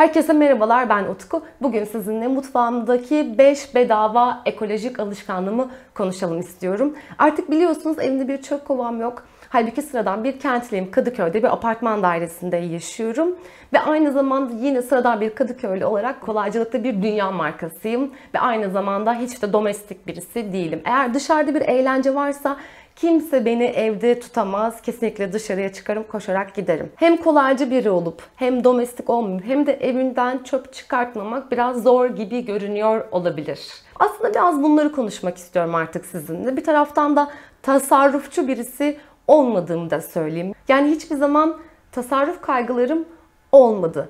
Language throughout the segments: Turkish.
Herkese merhabalar ben Utku. Bugün sizinle mutfağımdaki 5 bedava ekolojik alışkanlığımı konuşalım istiyorum. Artık biliyorsunuz evimde bir çöp kovam yok. Halbuki sıradan bir kentliyim. Kadıköy'de bir apartman dairesinde yaşıyorum. Ve aynı zamanda yine sıradan bir Kadıköylü olarak kolaycılıkta bir dünya markasıyım. Ve aynı zamanda hiç de domestik birisi değilim. Eğer dışarıda bir eğlence varsa Kimse beni evde tutamaz. Kesinlikle dışarıya çıkarım, koşarak giderim. Hem kolaycı biri olup hem domestik olmayıp hem de evinden çöp çıkartmamak biraz zor gibi görünüyor olabilir. Aslında biraz bunları konuşmak istiyorum artık sizinle. Bir taraftan da tasarrufçu birisi olmadığımı da söyleyeyim. Yani hiçbir zaman tasarruf kaygılarım olmadı.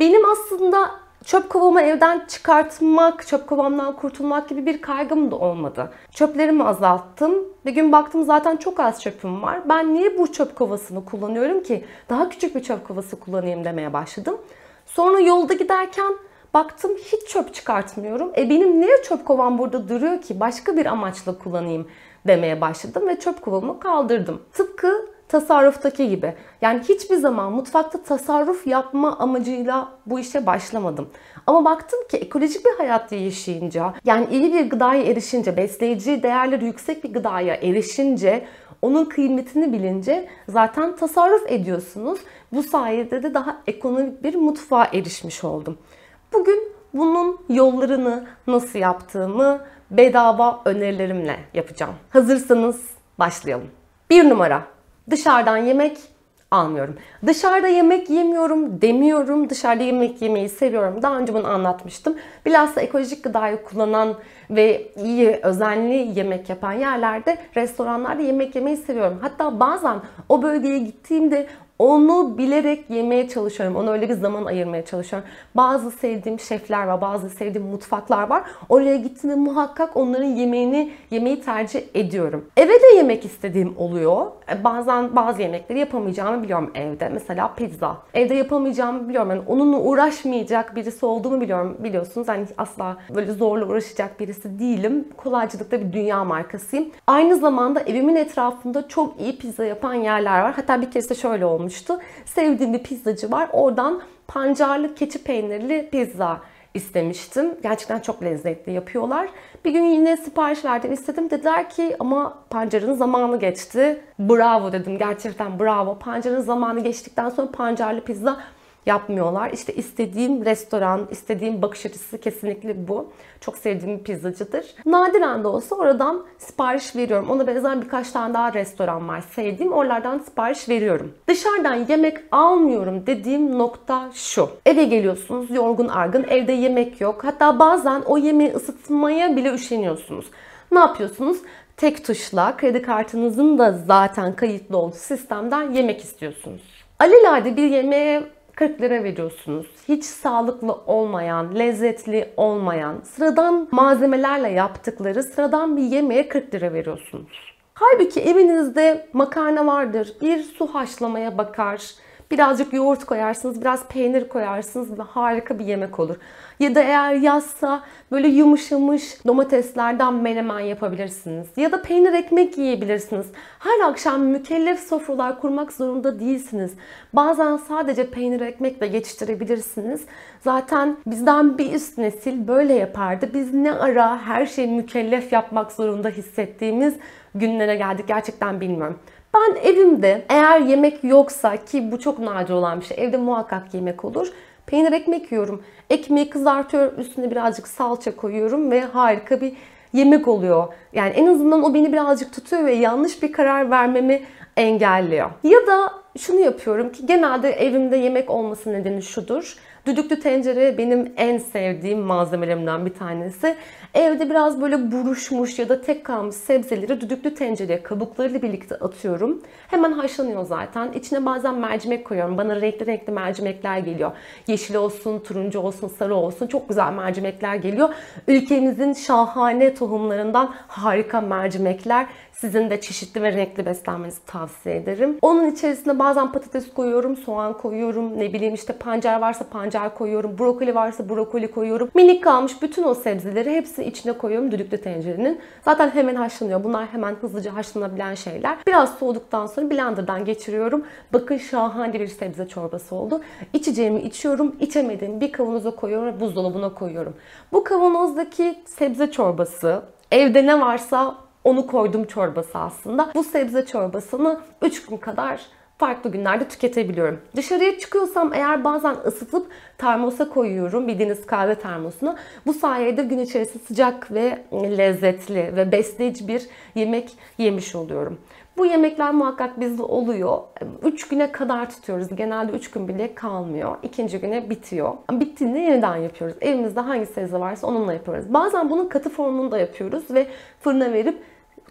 Benim aslında çöp kovamı evden çıkartmak, çöp kovamdan kurtulmak gibi bir kaygım da olmadı. Çöplerimi azalttım. Bir gün baktım zaten çok az çöpüm var. Ben niye bu çöp kovasını kullanıyorum ki? Daha küçük bir çöp kovası kullanayım demeye başladım. Sonra yolda giderken baktım hiç çöp çıkartmıyorum. E benim niye çöp kovam burada duruyor ki? Başka bir amaçla kullanayım demeye başladım ve çöp kovamı kaldırdım. Tıpkı tasarruftaki gibi. Yani hiçbir zaman mutfakta tasarruf yapma amacıyla bu işe başlamadım. Ama baktım ki ekolojik bir hayat yaşayınca, yani iyi bir gıdaya erişince, besleyici değerleri yüksek bir gıdaya erişince, onun kıymetini bilince zaten tasarruf ediyorsunuz. Bu sayede de daha ekonomik bir mutfağa erişmiş oldum. Bugün bunun yollarını nasıl yaptığımı bedava önerilerimle yapacağım. Hazırsanız başlayalım. Bir numara Dışarıdan yemek almıyorum. Dışarıda yemek yemiyorum demiyorum. Dışarıda yemek yemeyi seviyorum. Daha önce bunu anlatmıştım. Bilhassa ekolojik gıdayı kullanan ve iyi, özenli yemek yapan yerlerde, restoranlarda yemek yemeyi seviyorum. Hatta bazen o bölgeye gittiğimde onu bilerek yemeye çalışıyorum. Ona öyle bir zaman ayırmaya çalışıyorum. Bazı sevdiğim şefler var, bazı sevdiğim mutfaklar var. Oraya gittiğimde muhakkak onların yemeğini yemeyi tercih ediyorum. Eve de yemek istediğim oluyor. E, bazen bazı yemekleri yapamayacağımı biliyorum evde. Mesela pizza. Evde yapamayacağımı biliyorum. Yani onunla uğraşmayacak birisi olduğumu biliyorum. Biliyorsunuz hani asla böyle zorla uğraşacak birisi değilim. Kolaycılıkta bir dünya markasıyım. Aynı zamanda evimin etrafında çok iyi pizza yapan yerler var. Hatta bir kez de şöyle olmuş olmuştu. Sevdiğim bir pizzacı var. Oradan pancarlı keçi peynirli pizza istemiştim. Gerçekten çok lezzetli yapıyorlar. Bir gün yine sipariş verdim istedim. Dediler ki ama pancarın zamanı geçti. Bravo dedim gerçekten bravo. Pancarın zamanı geçtikten sonra pancarlı pizza yapmıyorlar. İşte istediğim restoran, istediğim bakış açısı kesinlikle bu. Çok sevdiğim bir pizzacıdır. Nadiren de olsa oradan sipariş veriyorum. Ona benzer birkaç tane daha restoran var sevdiğim. Oralardan sipariş veriyorum. Dışarıdan yemek almıyorum dediğim nokta şu. Eve geliyorsunuz yorgun argın, evde yemek yok. Hatta bazen o yemeği ısıtmaya bile üşeniyorsunuz. Ne yapıyorsunuz? Tek tuşla kredi kartınızın da zaten kayıtlı olduğu sistemden yemek istiyorsunuz. Alelade bir yemeğe 40 lira veriyorsunuz. Hiç sağlıklı olmayan, lezzetli olmayan, sıradan malzemelerle yaptıkları sıradan bir yemeğe 40 lira veriyorsunuz. Halbuki evinizde makarna vardır. Bir su haşlamaya bakar. Birazcık yoğurt koyarsınız, biraz peynir koyarsınız ve harika bir yemek olur. Ya da eğer yazsa böyle yumuşamış domateslerden menemen yapabilirsiniz. Ya da peynir ekmek yiyebilirsiniz. Her akşam mükellef sofralar kurmak zorunda değilsiniz. Bazen sadece peynir ekmekle geçiştirebilirsiniz. Zaten bizden bir üst nesil böyle yapardı. Biz ne ara her şeyi mükellef yapmak zorunda hissettiğimiz günlere geldik gerçekten bilmiyorum. Ben evimde eğer yemek yoksa ki bu çok nadir olan bir şey. Evde muhakkak yemek olur. Peynir ekmek yiyorum. Ekmeği kızartıyorum. Üstüne birazcık salça koyuyorum ve harika bir yemek oluyor. Yani en azından o beni birazcık tutuyor ve yanlış bir karar vermemi engelliyor. Ya da şunu yapıyorum ki genelde evimde yemek olması nedeni şudur. Düdüklü tencere benim en sevdiğim malzemelerimden bir tanesi. Evde biraz böyle buruşmuş ya da tek kalmış sebzeleri düdüklü tencereye kabuklarıyla birlikte atıyorum. Hemen haşlanıyor zaten. İçine bazen mercimek koyuyorum. Bana renkli renkli mercimekler geliyor. Yeşil olsun, turuncu olsun, sarı olsun. Çok güzel mercimekler geliyor. Ülkemizin şahane tohumlarından harika mercimekler Sizin de çeşitli ve renkli beslenmenizi tavsiye ederim. Onun içerisine bazen patates koyuyorum, soğan koyuyorum, ne bileyim işte pancar varsa pancar koyuyorum, brokoli varsa brokoli koyuyorum. Minik kalmış bütün o sebzeleri hepsini içine koyuyorum düdüklü tencerenin. Zaten hemen haşlanıyor. Bunlar hemen hızlıca haşlanabilen şeyler. Biraz soğuduktan sonra blenderdan geçiriyorum. Bakın şahane bir sebze çorbası oldu. İçeceğimi içiyorum. İçemediğimi bir kavanoza koyuyorum ve buzdolabına koyuyorum. Bu kavanozdaki sebze çorbası evde ne varsa onu koydum çorbası aslında. Bu sebze çorbasını 3 gün kadar farklı günlerde tüketebiliyorum. Dışarıya çıkıyorsam eğer bazen ısıtıp termosa koyuyorum. Bildiğiniz kahve termosuna. Bu sayede gün içerisinde sıcak ve lezzetli ve besleyici bir yemek yemiş oluyorum. Bu yemekler muhakkak bizde oluyor. 3 güne kadar tutuyoruz. Genelde 3 gün bile kalmıyor. İkinci güne bitiyor. Bittiğinde yeniden yapıyoruz. Evimizde hangi sebze varsa onunla yapıyoruz. Bazen bunun katı formunda yapıyoruz ve fırına verip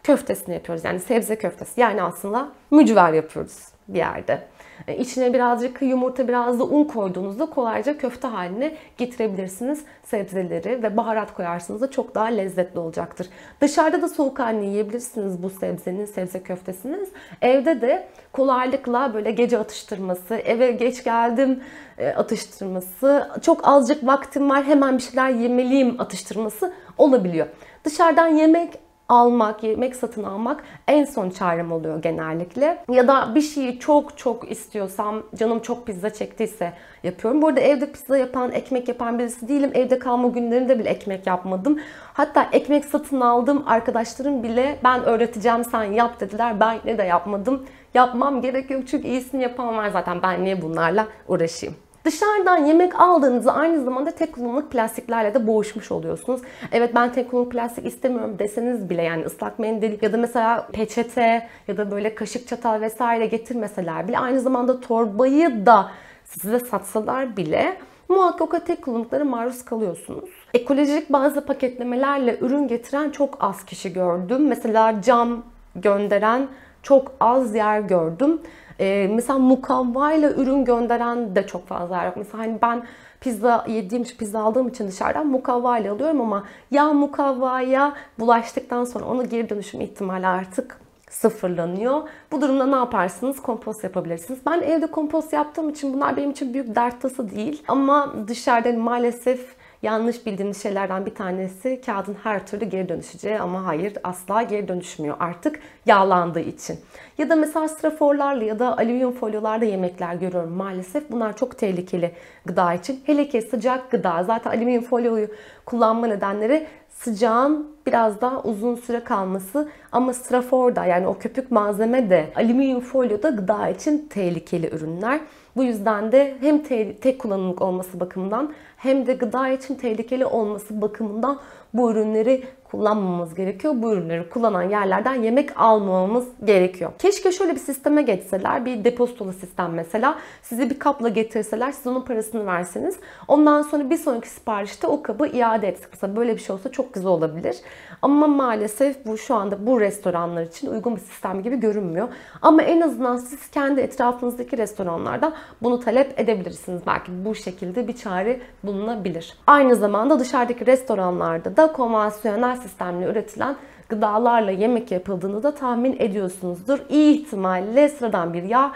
köftesini yapıyoruz. Yani sebze köftesi. Yani aslında mücver yapıyoruz bir yerde. E, içine birazcık yumurta, biraz da un koyduğunuzda kolayca köfte haline getirebilirsiniz sebzeleri ve baharat koyarsanız da çok daha lezzetli olacaktır. Dışarıda da soğuk halini yiyebilirsiniz bu sebzenin, sebze köftesiniz. Evde de kolaylıkla böyle gece atıştırması, eve geç geldim e, atıştırması, çok azıcık vaktim var hemen bir şeyler yemeliyim atıştırması olabiliyor. Dışarıdan yemek almak, yemek satın almak en son çarem oluyor genellikle. Ya da bir şeyi çok çok istiyorsam, canım çok pizza çektiyse yapıyorum. Bu arada evde pizza yapan, ekmek yapan birisi değilim. Evde kalma günlerinde bile ekmek yapmadım. Hatta ekmek satın aldım. Arkadaşlarım bile ben öğreteceğim sen yap dediler. Ben ne de yapmadım. Yapmam gerekiyor çünkü iyisini yapan var zaten. Ben niye bunlarla uğraşayım? Dışarıdan yemek aldığınızda aynı zamanda tek kullanımlık plastiklerle de boğuşmuş oluyorsunuz. Evet ben tek kullanımlık plastik istemiyorum deseniz bile yani ıslak mendil ya da mesela peçete ya da böyle kaşık çatal vesaire getirmeseler bile aynı zamanda torbayı da size satsalar bile muhakkak o tek kullanımlıklara maruz kalıyorsunuz. Ekolojik bazı paketlemelerle ürün getiren çok az kişi gördüm. Mesela cam gönderen çok az yer gördüm. Ee, mesela mukavvayla ürün gönderen de çok fazla yok. Mesela hani ben pizza yediğim pizza aldığım için dışarıdan mukavvayla alıyorum ama ya mukavvaya bulaştıktan sonra onu geri dönüşüm ihtimali artık sıfırlanıyor. Bu durumda ne yaparsınız? Kompost yapabilirsiniz. Ben evde kompost yaptığım için bunlar benim için büyük dert tası değil. Ama dışarıda maalesef yanlış bildiğimiz şeylerden bir tanesi kağıdın her türlü geri dönüşeceği ama hayır asla geri dönüşmüyor artık yağlandığı için. Ya da mesela straforlarla ya da alüminyum folyolarla yemekler görüyorum maalesef. Bunlar çok tehlikeli gıda için. Hele ki sıcak gıda. Zaten alüminyum folyoyu kullanma nedenleri sıcağın biraz daha uzun süre kalması ama straforda yani o köpük malzeme de alüminyum folyo da gıda için tehlikeli ürünler. Bu yüzden de hem te- tek kullanımlık olması bakımından hem de gıda için tehlikeli olması bakımından bu ürünleri kullanmamamız gerekiyor. Bu ürünleri kullanan yerlerden yemek almamamız gerekiyor. Keşke şöyle bir sisteme geçseler, bir depozitolu sistem mesela. Size bir kapla getirseler, siz onun parasını verseniz. Ondan sonra bir sonraki siparişte o kabı iade etsek. Mesela böyle bir şey olsa çok güzel olabilir. Ama maalesef bu şu anda bu restoranlar için uygun bir sistem gibi görünmüyor. Ama en azından siz kendi etrafınızdaki restoranlardan bunu talep edebilirsiniz. Belki bu şekilde bir çare bulunabilir. Aynı zamanda dışarıdaki restoranlarda da konvansiyonel sistemle üretilen gıdalarla yemek yapıldığını da tahmin ediyorsunuzdur. İyi ihtimalle sıradan bir yağ,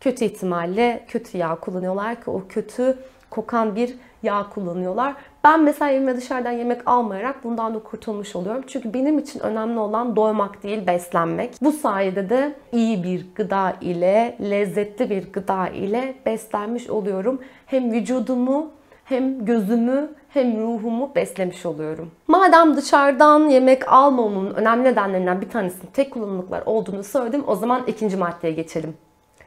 kötü ihtimalle kötü yağ kullanıyorlar ki o kötü kokan bir yağ kullanıyorlar. Ben mesela evime dışarıdan yemek almayarak bundan da kurtulmuş oluyorum. Çünkü benim için önemli olan doymak değil beslenmek. Bu sayede de iyi bir gıda ile, lezzetli bir gıda ile beslenmiş oluyorum. Hem vücudumu hem gözümü hem ruhumu beslemiş oluyorum. Madem dışarıdan yemek almamamın önemli nedenlerinden bir tanesinin tek kullanımlıklar olduğunu söyledim o zaman ikinci maddeye geçelim.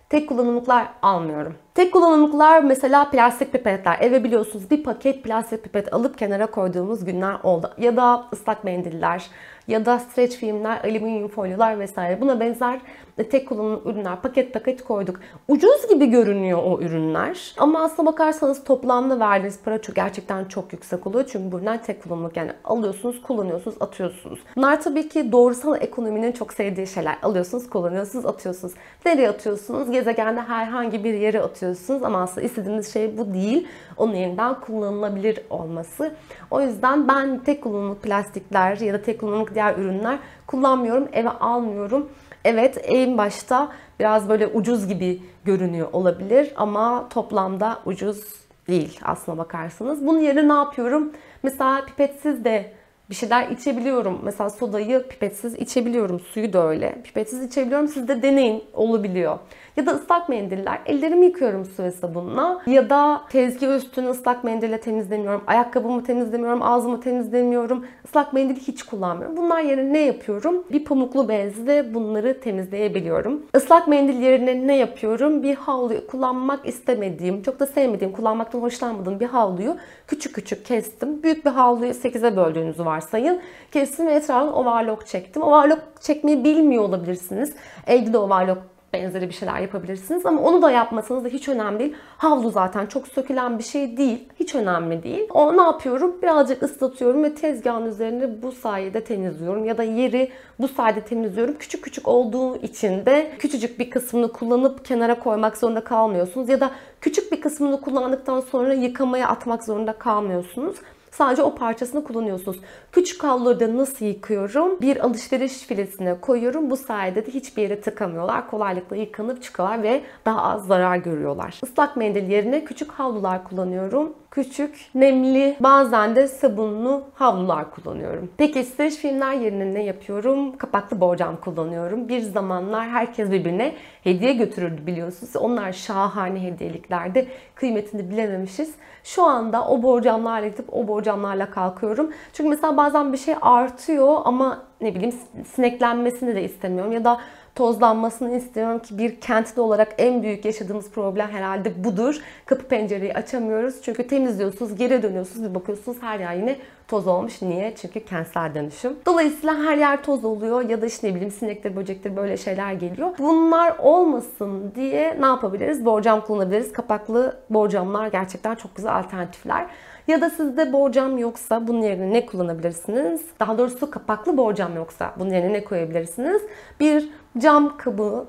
Tek kullanımlıklar almıyorum. Tek kullanımlıklar mesela plastik pipetler. Eve biliyorsunuz bir paket plastik pipet alıp kenara koyduğumuz günler oldu. Ya da ıslak mendiller ya da streç filmler, alüminyum folyolar vesaire. Buna benzer tek kullanımlık ürünler paket paket koyduk. Ucuz gibi görünüyor o ürünler. Ama aslına bakarsanız toplamda verdiğiniz para çok gerçekten çok yüksek oluyor. Çünkü bunlar tek kullanımlık yani alıyorsunuz, kullanıyorsunuz, atıyorsunuz. Bunlar tabii ki doğrusal ekonominin çok sevdiği şeyler. Alıyorsunuz, kullanıyorsunuz, atıyorsunuz. Nereye atıyorsunuz? Gezegende herhangi bir yere atıyorsunuz ama aslında istediğiniz şey bu değil. Onun yeniden kullanılabilir olması. O yüzden ben tek kullanımlık plastikler ya da tek kullanımlık diğer ürünler kullanmıyorum. Eve almıyorum. Evet en başta biraz böyle ucuz gibi görünüyor olabilir ama toplamda ucuz değil aslına bakarsanız. Bunun yerine ne yapıyorum? Mesela pipetsiz de bir şeyler içebiliyorum. Mesela sodayı pipetsiz içebiliyorum. Suyu da öyle. Pipetsiz içebiliyorum. Siz de deneyin. Olabiliyor. Ya da ıslak mendiller. Ellerimi yıkıyorum su ve sabunla. Ya da tezgah üstünü ıslak mendille temizlemiyorum. Ayakkabımı temizlemiyorum. Ağzımı temizlemiyorum. Islak mendil hiç kullanmıyorum. Bunlar yerine ne yapıyorum? Bir pamuklu bezle bunları temizleyebiliyorum. Islak mendil yerine ne yapıyorum? Bir havluyu kullanmak istemediğim, çok da sevmediğim, kullanmaktan hoşlanmadığım bir havluyu küçük küçük kestim. Büyük bir havluyu 8'e böldüğünüzü varsayın. Kestim ve etrafına overlock çektim. Overlock çekmeyi bilmiyor olabilirsiniz. Evde de overlock benzeri bir şeyler yapabilirsiniz. Ama onu da yapmasanız da hiç önemli değil. Havlu zaten çok sökülen bir şey değil. Hiç önemli değil. O ne yapıyorum? Birazcık ıslatıyorum ve tezgahın üzerine bu sayede temizliyorum. Ya da yeri bu sayede temizliyorum. Küçük küçük olduğu için de küçücük bir kısmını kullanıp kenara koymak zorunda kalmıyorsunuz. Ya da küçük bir kısmını kullandıktan sonra yıkamaya atmak zorunda kalmıyorsunuz. Sadece o parçasını kullanıyorsunuz. Küçük havluları da nasıl yıkıyorum? Bir alışveriş filesine koyuyorum. Bu sayede de hiçbir yere tıkamıyorlar. Kolaylıkla yıkanıp çıkıyorlar ve daha az zarar görüyorlar. Islak mendil yerine küçük havlular kullanıyorum küçük, nemli, bazen de sabunlu havlular kullanıyorum. Peki streç filmler yerine ne yapıyorum? Kapaklı borcam kullanıyorum. Bir zamanlar herkes birbirine hediye götürürdü biliyorsunuz. Onlar şahane hediyeliklerdi. Kıymetini bilememişiz. Şu anda o borcamlarla gidip o borcamlarla kalkıyorum. Çünkü mesela bazen bir şey artıyor ama ne bileyim sineklenmesini de istemiyorum ya da tozlanmasını istiyorum ki bir kentli olarak en büyük yaşadığımız problem herhalde budur. Kapı pencereyi açamıyoruz çünkü temizliyorsunuz, geri dönüyorsunuz bir bakıyorsunuz her yer yine toz olmuş. Niye? Çünkü kentsel dönüşüm. Dolayısıyla her yer toz oluyor ya da işte ne bileyim sinektir, böcektir böyle şeyler geliyor. Bunlar olmasın diye ne yapabiliriz? Borcam kullanabiliriz. Kapaklı borcamlar gerçekten çok güzel alternatifler. Ya da sizde borcam yoksa bunun yerine ne kullanabilirsiniz? Daha doğrusu kapaklı borcam yoksa bunun yerine ne koyabilirsiniz? Bir cam kabı,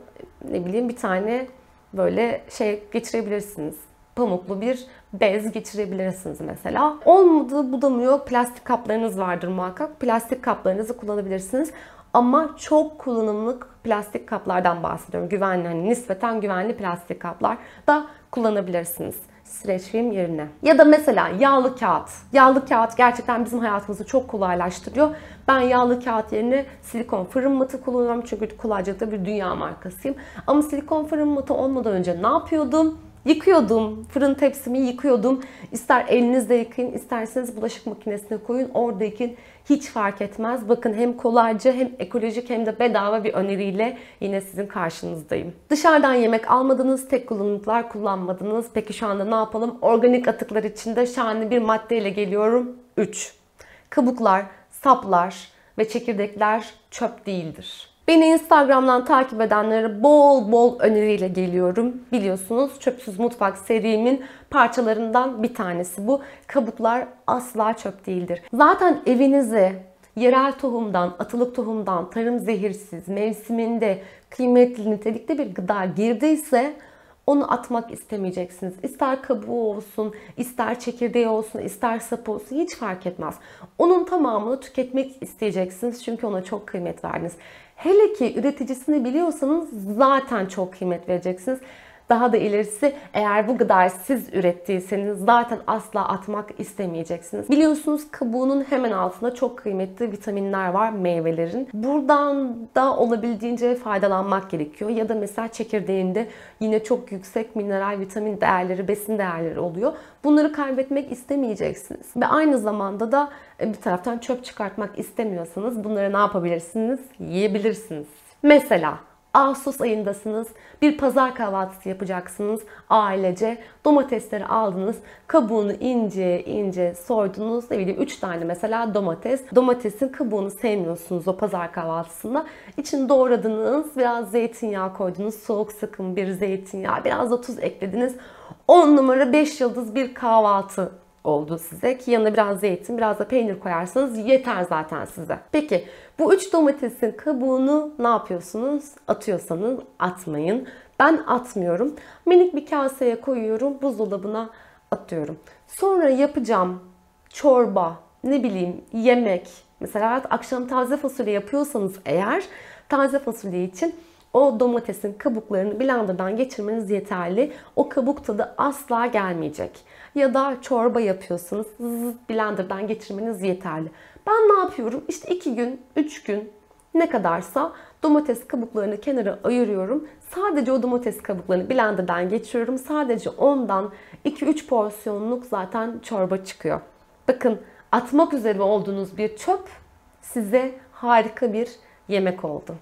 ne bileyim bir tane böyle şey geçirebilirsiniz. Pamuklu bir bez geçirebilirsiniz mesela. Olmadı bu da mı yok? Plastik kaplarınız vardır muhakkak. Plastik kaplarınızı kullanabilirsiniz. Ama çok kullanımlık plastik kaplardan bahsediyorum. Güvenli, hani nispeten güvenli plastik kaplar da kullanabilirsiniz streç film yerine. Ya da mesela yağlı kağıt. Yağlı kağıt gerçekten bizim hayatımızı çok kolaylaştırıyor. Ben yağlı kağıt yerine silikon fırın matı kullanıyorum çünkü kolaycılıkta bir dünya markasıyım. Ama silikon fırın matı olmadan önce ne yapıyordum? Yıkıyordum. Fırın tepsimi yıkıyordum. İster elinizle yıkayın, isterseniz bulaşık makinesine koyun. Orada yıkayın. Hiç fark etmez. Bakın hem kolayca hem ekolojik hem de bedava bir öneriyle yine sizin karşınızdayım. Dışarıdan yemek almadınız, tek kullanımlıklar kullanmadınız. Peki şu anda ne yapalım? Organik atıklar içinde şahane bir maddeyle geliyorum. 3. Kabuklar, saplar ve çekirdekler çöp değildir. Beni Instagram'dan takip edenlere bol bol öneriyle geliyorum. Biliyorsunuz Çöpsüz Mutfak serimin parçalarından bir tanesi bu. Kabuklar asla çöp değildir. Zaten evinize yerel tohumdan, atılık tohumdan, tarım zehirsiz, mevsiminde kıymetli nitelikli bir gıda girdiyse onu atmak istemeyeceksiniz. İster kabuğu olsun, ister çekirdeği olsun, ister sapı olsun hiç fark etmez. Onun tamamını tüketmek isteyeceksiniz çünkü ona çok kıymet verdiniz. Hele ki üreticisini biliyorsanız zaten çok kıymet vereceksiniz. Daha da ilerisi eğer bu gıdayı siz ürettiyseniz zaten asla atmak istemeyeceksiniz. Biliyorsunuz kabuğunun hemen altında çok kıymetli vitaminler var meyvelerin. Buradan da olabildiğince faydalanmak gerekiyor. Ya da mesela çekirdeğinde yine çok yüksek mineral, vitamin değerleri, besin değerleri oluyor. Bunları kaybetmek istemeyeceksiniz. Ve aynı zamanda da e, bir taraftan çöp çıkartmak istemiyorsanız bunları ne yapabilirsiniz? Yiyebilirsiniz. Mesela Ağustos ayındasınız. Bir pazar kahvaltısı yapacaksınız ailece. Domatesleri aldınız. Kabuğunu ince ince soydunuz. Ne bileyim 3 tane mesela domates. Domatesin kabuğunu sevmiyorsunuz o pazar kahvaltısında. İçini doğradınız. Biraz zeytinyağı koydunuz. Soğuk sıkım bir zeytinyağı. Biraz da tuz eklediniz. 10 numara 5 yıldız bir kahvaltı oldu size ki yanına biraz zeytin, biraz da peynir koyarsanız yeter zaten size. Peki bu üç domatesin kabuğunu ne yapıyorsunuz? Atıyorsanız atmayın. Ben atmıyorum. Minik bir kaseye koyuyorum, buzdolabına atıyorum. Sonra yapacağım çorba, ne bileyim yemek. Mesela akşam taze fasulye yapıyorsanız eğer taze fasulye için o domatesin kabuklarını blenderdan geçirmeniz yeterli. O kabuk tadı asla gelmeyecek. Ya da çorba yapıyorsanız blenderdan geçirmeniz yeterli. Ben ne yapıyorum? İşte 2 gün, 3 gün ne kadarsa domates kabuklarını kenara ayırıyorum. Sadece o domates kabuklarını blenderdan geçiriyorum. Sadece ondan 2-3 porsiyonluk zaten çorba çıkıyor. Bakın atmak üzere olduğunuz bir çöp size harika bir yemek oldu.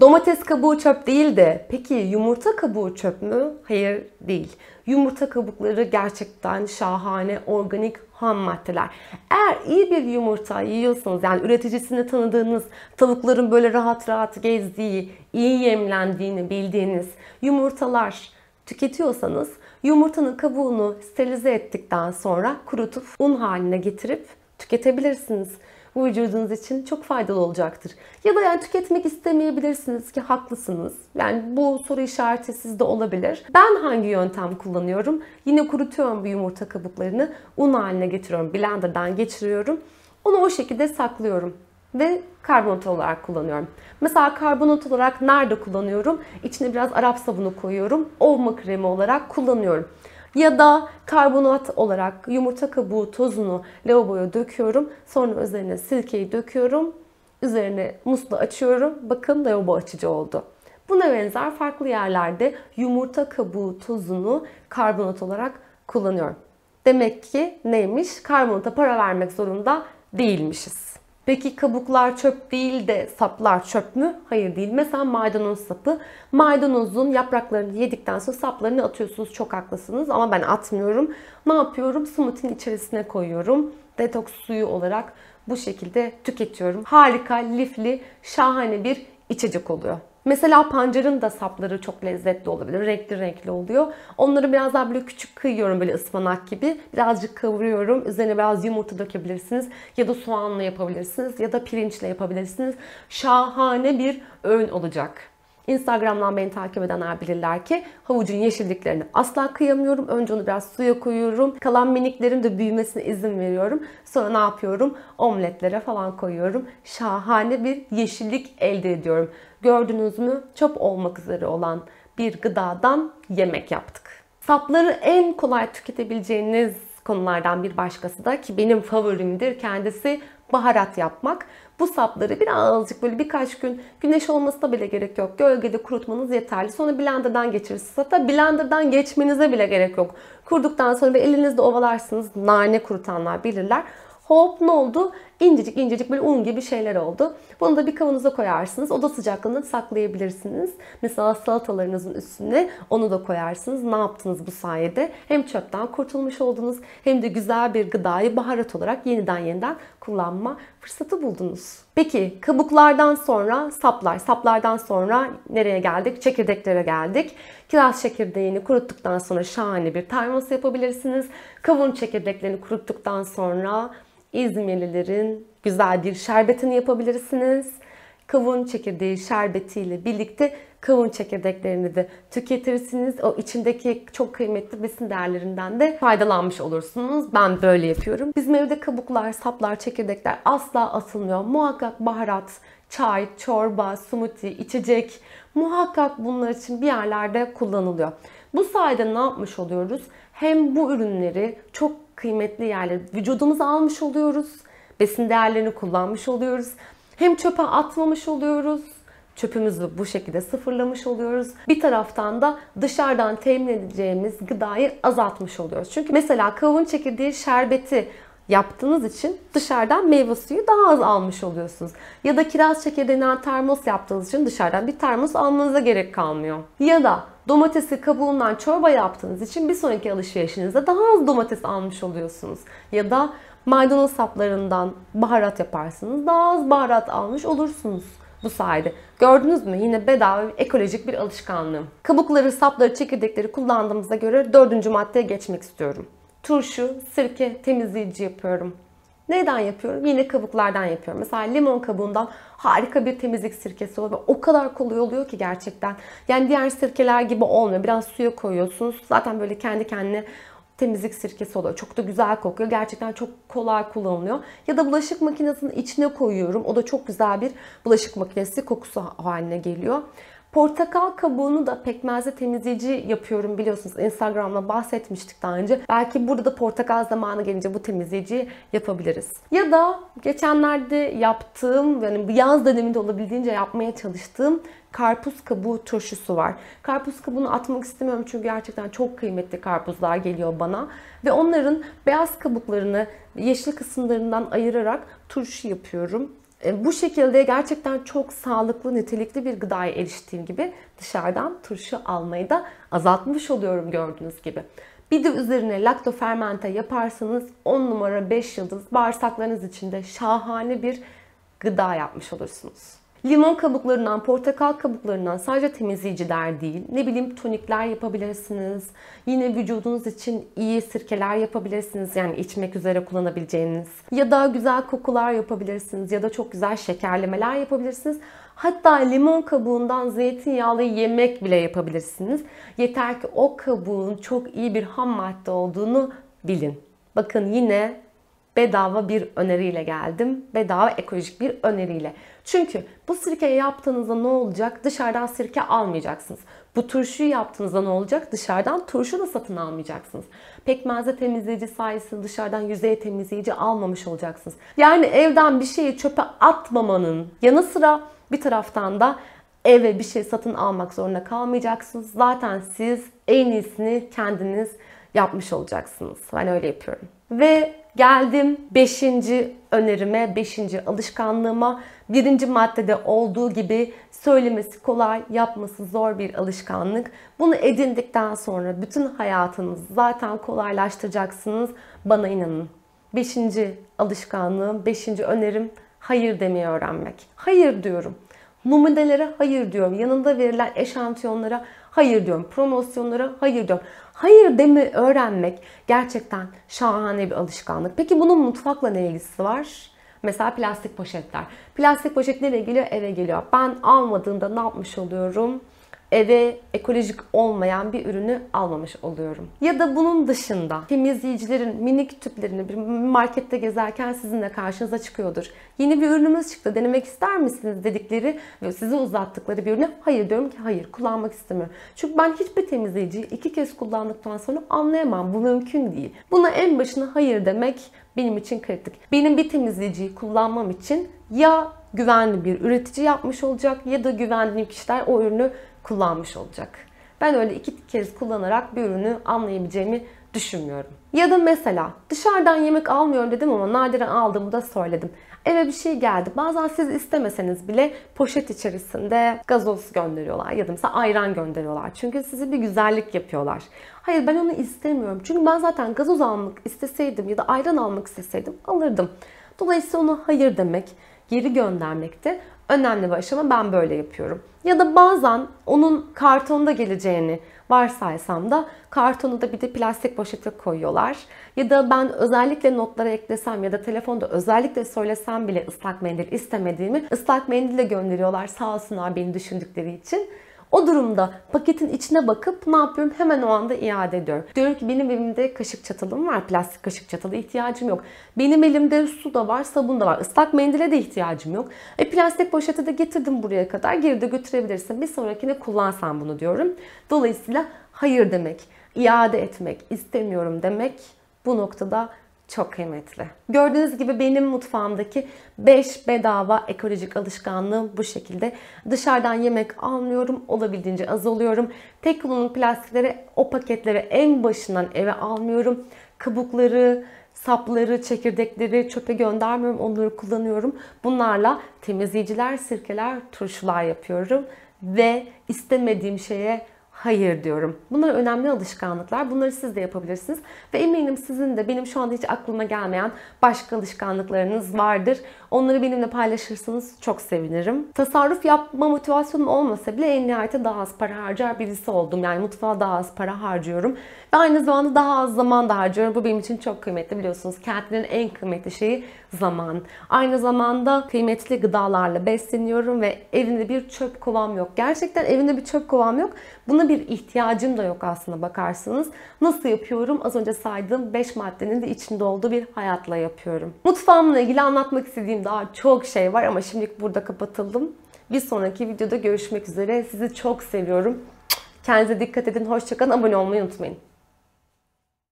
Domates kabuğu çöp değil de peki yumurta kabuğu çöp mü? Hayır değil. Yumurta kabukları gerçekten şahane organik ham maddeler. Eğer iyi bir yumurta yiyorsanız yani üreticisini tanıdığınız, tavukların böyle rahat rahat gezdiği, iyi yemlendiğini bildiğiniz yumurtalar tüketiyorsanız yumurtanın kabuğunu sterilize ettikten sonra kurutup un haline getirip tüketebilirsiniz bu vücudunuz için çok faydalı olacaktır. Ya da yani tüketmek istemeyebilirsiniz ki haklısınız. Yani bu soru işareti sizde olabilir. Ben hangi yöntem kullanıyorum? Yine kurutuyorum bu yumurta kabuklarını. Un haline getiriyorum. Blender'dan geçiriyorum. Onu o şekilde saklıyorum ve karbonat olarak kullanıyorum. Mesela karbonat olarak nerede kullanıyorum? İçine biraz Arap sabunu koyuyorum. Olma kremi olarak kullanıyorum. Ya da karbonat olarak yumurta kabuğu tozunu lavaboya döküyorum. Sonra üzerine sirkeyi döküyorum. Üzerine muslu açıyorum. Bakın lavabo açıcı oldu. Buna benzer farklı yerlerde yumurta kabuğu tozunu karbonat olarak kullanıyorum. Demek ki neymiş? Karbonata para vermek zorunda değilmişiz. Peki kabuklar çöp değil de saplar çöp mü? Hayır değil. Mesela maydanoz sapı. Maydanozun yapraklarını yedikten sonra saplarını atıyorsunuz. Çok haklısınız ama ben atmıyorum. Ne yapıyorum? Smoothie'nin içerisine koyuyorum. Detoks suyu olarak bu şekilde tüketiyorum. Harika, lifli, şahane bir içecek oluyor. Mesela pancarın da sapları çok lezzetli olabilir. Renkli renkli oluyor. Onları biraz daha böyle küçük kıyıyorum böyle ıspanak gibi. Birazcık kavuruyorum. Üzerine biraz yumurta dökebilirsiniz. Ya da soğanla yapabilirsiniz. Ya da pirinçle yapabilirsiniz. Şahane bir öğün olacak. Instagram'dan beni takip edenler bilirler ki havucun yeşilliklerini asla kıyamıyorum. Önce onu biraz suya koyuyorum. Kalan miniklerin de büyümesine izin veriyorum. Sonra ne yapıyorum? Omletlere falan koyuyorum. Şahane bir yeşillik elde ediyorum. Gördünüz mü? Çöp olmak üzere olan bir gıdadan yemek yaptık. Sapları en kolay tüketebileceğiniz konulardan bir başkası da ki benim favorimdir kendisi baharat yapmak. Bu sapları birazcık böyle birkaç gün güneş olmasına bile gerek yok. Gölgede kurutmanız yeterli. Sonra blenderdan geçirirsiniz. Hatta blenderdan geçmenize bile gerek yok. Kurduktan sonra elinizde ovalarsınız. Nane kurutanlar bilirler. Hop ne oldu? İncecik incecik böyle un gibi şeyler oldu. Bunu da bir kavanoza koyarsınız. Oda sıcaklığında saklayabilirsiniz. Mesela salatalarınızın üstüne onu da koyarsınız. Ne yaptınız bu sayede? Hem çöpten kurtulmuş oldunuz hem de güzel bir gıdayı baharat olarak yeniden yeniden kullanma fırsatı buldunuz. Peki kabuklardan sonra saplar. Saplardan sonra nereye geldik? Çekirdeklere geldik. Kiraz çekirdeğini kuruttuktan sonra şahane bir termos yapabilirsiniz. Kavun çekirdeklerini kuruttuktan sonra İzmirlilerin güzel bir şerbetini yapabilirsiniz. Kavun çekirdeği şerbetiyle birlikte kavun çekirdeklerini de tüketirsiniz. O içindeki çok kıymetli besin değerlerinden de faydalanmış olursunuz. Ben böyle yapıyorum. Bizim evde kabuklar, saplar, çekirdekler asla atılmıyor. Muhakkak baharat, çay, çorba, smoothie, içecek muhakkak bunlar için bir yerlerde kullanılıyor. Bu sayede ne yapmış oluyoruz? Hem bu ürünleri çok kıymetli yerleri vücudumuza almış oluyoruz. Besin değerlerini kullanmış oluyoruz. Hem çöpe atmamış oluyoruz. Çöpümüzü bu şekilde sıfırlamış oluyoruz. Bir taraftan da dışarıdan temin edeceğimiz gıdayı azaltmış oluyoruz. Çünkü mesela kavun çekirdeği şerbeti yaptığınız için dışarıdan meyve suyu daha az almış oluyorsunuz. Ya da kiraz çekirdeğinden termos yaptığınız için dışarıdan bir termos almanıza gerek kalmıyor. Ya da domatesi kabuğundan çorba yaptığınız için bir sonraki alışverişinizde daha az domates almış oluyorsunuz. Ya da maydanoz saplarından baharat yaparsınız. Daha az baharat almış olursunuz bu sayede. Gördünüz mü? Yine bedava ekolojik bir alışkanlığım. Kabukları, sapları, çekirdekleri kullandığımıza göre dördüncü maddeye geçmek istiyorum. Turşu, sirke temizleyici yapıyorum. Neyden yapıyorum? Yine kabuklardan yapıyorum. Mesela limon kabuğundan harika bir temizlik sirkesi oluyor. O kadar kolay oluyor ki gerçekten. Yani diğer sirkeler gibi olmuyor. Biraz suya koyuyorsunuz. Zaten böyle kendi kendine temizlik sirkesi oluyor. Çok da güzel kokuyor. Gerçekten çok kolay kullanılıyor. Ya da bulaşık makinesinin içine koyuyorum. O da çok güzel bir bulaşık makinesi kokusu haline geliyor. Portakal kabuğunu da pekmezle temizleyici yapıyorum biliyorsunuz. Instagram'da bahsetmiştik daha önce. Belki burada da portakal zamanı gelince bu temizleyiciyi yapabiliriz. Ya da geçenlerde yaptığım, yani yaz döneminde olabildiğince yapmaya çalıştığım karpuz kabuğu turşusu var. Karpuz kabuğunu atmak istemiyorum çünkü gerçekten çok kıymetli karpuzlar geliyor bana. Ve onların beyaz kabuklarını yeşil kısımlarından ayırarak turşu yapıyorum. E, bu şekilde gerçekten çok sağlıklı, nitelikli bir gıdaya eriştiğim gibi dışarıdan turşu almayı da azaltmış oluyorum gördüğünüz gibi. Bir de üzerine laktofermente yaparsanız 10 numara 5 yıldız bağırsaklarınız için de şahane bir gıda yapmış olursunuz. Limon kabuklarından, portakal kabuklarından sadece temizleyiciler değil, ne bileyim tonikler yapabilirsiniz. Yine vücudunuz için iyi sirkeler yapabilirsiniz. Yani içmek üzere kullanabileceğiniz. Ya da güzel kokular yapabilirsiniz. Ya da çok güzel şekerlemeler yapabilirsiniz. Hatta limon kabuğundan zeytinyağlı yemek bile yapabilirsiniz. Yeter ki o kabuğun çok iyi bir ham madde olduğunu bilin. Bakın yine bedava bir öneriyle geldim. Bedava ekolojik bir öneriyle. Çünkü bu sirkeyi yaptığınızda ne olacak? Dışarıdan sirke almayacaksınız. Bu turşuyu yaptığınızda ne olacak? Dışarıdan turşu da satın almayacaksınız. Pekmezde temizleyici sayesinde dışarıdan yüzey temizleyici almamış olacaksınız. Yani evden bir şeyi çöpe atmamanın yanı sıra bir taraftan da eve bir şey satın almak zorunda kalmayacaksınız. Zaten siz en iyisini kendiniz yapmış olacaksınız. Ben öyle yapıyorum. Ve geldim 5. önerime, 5. alışkanlığıma. Birinci maddede olduğu gibi söylemesi kolay, yapması zor bir alışkanlık. Bunu edindikten sonra bütün hayatınızı zaten kolaylaştıracaksınız. Bana inanın. Beşinci alışkanlığım, beşinci önerim hayır demeyi öğrenmek. Hayır diyorum. Numunelere hayır diyorum. Yanında verilen eşantiyonlara hayır diyorum. Promosyonlara hayır diyorum. Hayır demi öğrenmek gerçekten şahane bir alışkanlık. Peki bunun mutfakla ne ilgisi var? Mesela plastik poşetler. Plastik poşet nereye geliyor? Eve geliyor. Ben almadığımda ne yapmış oluyorum? Eve ekolojik olmayan bir ürünü almamış oluyorum. Ya da bunun dışında temizleyicilerin minik tüplerini bir markette gezerken sizinle karşınıza çıkıyordur. Yeni bir ürünümüz çıktı denemek ister misiniz dedikleri ve size uzattıkları bir ürüne hayır diyorum ki hayır kullanmak istemiyorum. Çünkü ben hiçbir temizleyiciyi iki kez kullandıktan sonra anlayamam. Bu mümkün değil. Buna en başına hayır demek benim için kritik. Benim bir temizleyiciyi kullanmam için ya güvenli bir üretici yapmış olacak ya da güvendiğim kişiler o ürünü kullanmış olacak. Ben öyle iki kez kullanarak bir ürünü anlayabileceğimi düşünmüyorum. Ya da mesela dışarıdan yemek almıyorum dedim ama nadiren aldığımı da söyledim. Eve bir şey geldi. Bazen siz istemeseniz bile poşet içerisinde gazoz gönderiyorlar ya da mesela ayran gönderiyorlar. Çünkü sizi bir güzellik yapıyorlar. Hayır ben onu istemiyorum. Çünkü ben zaten gazoz almak isteseydim ya da ayran almak isteseydim alırdım. Dolayısıyla ona hayır demek, geri göndermekte önemli bir aşama. Ben böyle yapıyorum. Ya da bazen onun kartonda geleceğini varsaysam da kartonu da bir de plastik poşete koyuyorlar. Ya da ben özellikle notlara eklesem ya da telefonda özellikle söylesem bile ıslak mendil istemediğimi ıslak mendille gönderiyorlar sağ olsunlar beni düşündükleri için. O durumda paketin içine bakıp ne yapıyorum? Hemen o anda iade ediyorum. Diyorum ki benim elimde kaşık çatalım var. Plastik kaşık çatalı ihtiyacım yok. Benim elimde su da var, sabun da var. Islak mendile de ihtiyacım yok. E plastik poşeti de getirdim buraya kadar. Geri de götürebilirsin. Bir sonrakine kullansan bunu diyorum. Dolayısıyla hayır demek, iade etmek, istemiyorum demek bu noktada çok kıymetli. Gördüğünüz gibi benim mutfağımdaki 5 bedava ekolojik alışkanlığım bu şekilde. Dışarıdan yemek almıyorum. Olabildiğince az oluyorum. Tek kullanımlık plastikleri o paketleri en başından eve almıyorum. Kabukları, sapları, çekirdekleri çöpe göndermiyorum. Onları kullanıyorum. Bunlarla temizleyiciler, sirkeler, turşular yapıyorum. Ve istemediğim şeye hayır diyorum. Bunlar önemli alışkanlıklar. Bunları siz de yapabilirsiniz. Ve eminim sizin de benim şu anda hiç aklıma gelmeyen başka alışkanlıklarınız vardır. Onları benimle paylaşırsanız çok sevinirim. Tasarruf yapma motivasyonum olmasa bile en nihayetinde daha az para harcar birisi oldum. Yani mutfağa daha az para harcıyorum. Ve aynı zamanda daha az zaman da harcıyorum. Bu benim için çok kıymetli biliyorsunuz. Kentlerin en kıymetli şeyi zaman. Aynı zamanda kıymetli gıdalarla besleniyorum ve evimde bir çöp kovam yok. Gerçekten evimde bir çöp kovam yok. Buna bir ihtiyacım da yok aslında bakarsınız. Nasıl yapıyorum? Az önce saydığım 5 maddenin de içinde olduğu bir hayatla yapıyorum. Mutfağımla ilgili anlatmak istediğim daha çok şey var ama şimdilik burada kapatıldım. Bir sonraki videoda görüşmek üzere. Sizi çok seviyorum. Kendinize dikkat edin. Hoşçakalın. Abone olmayı unutmayın.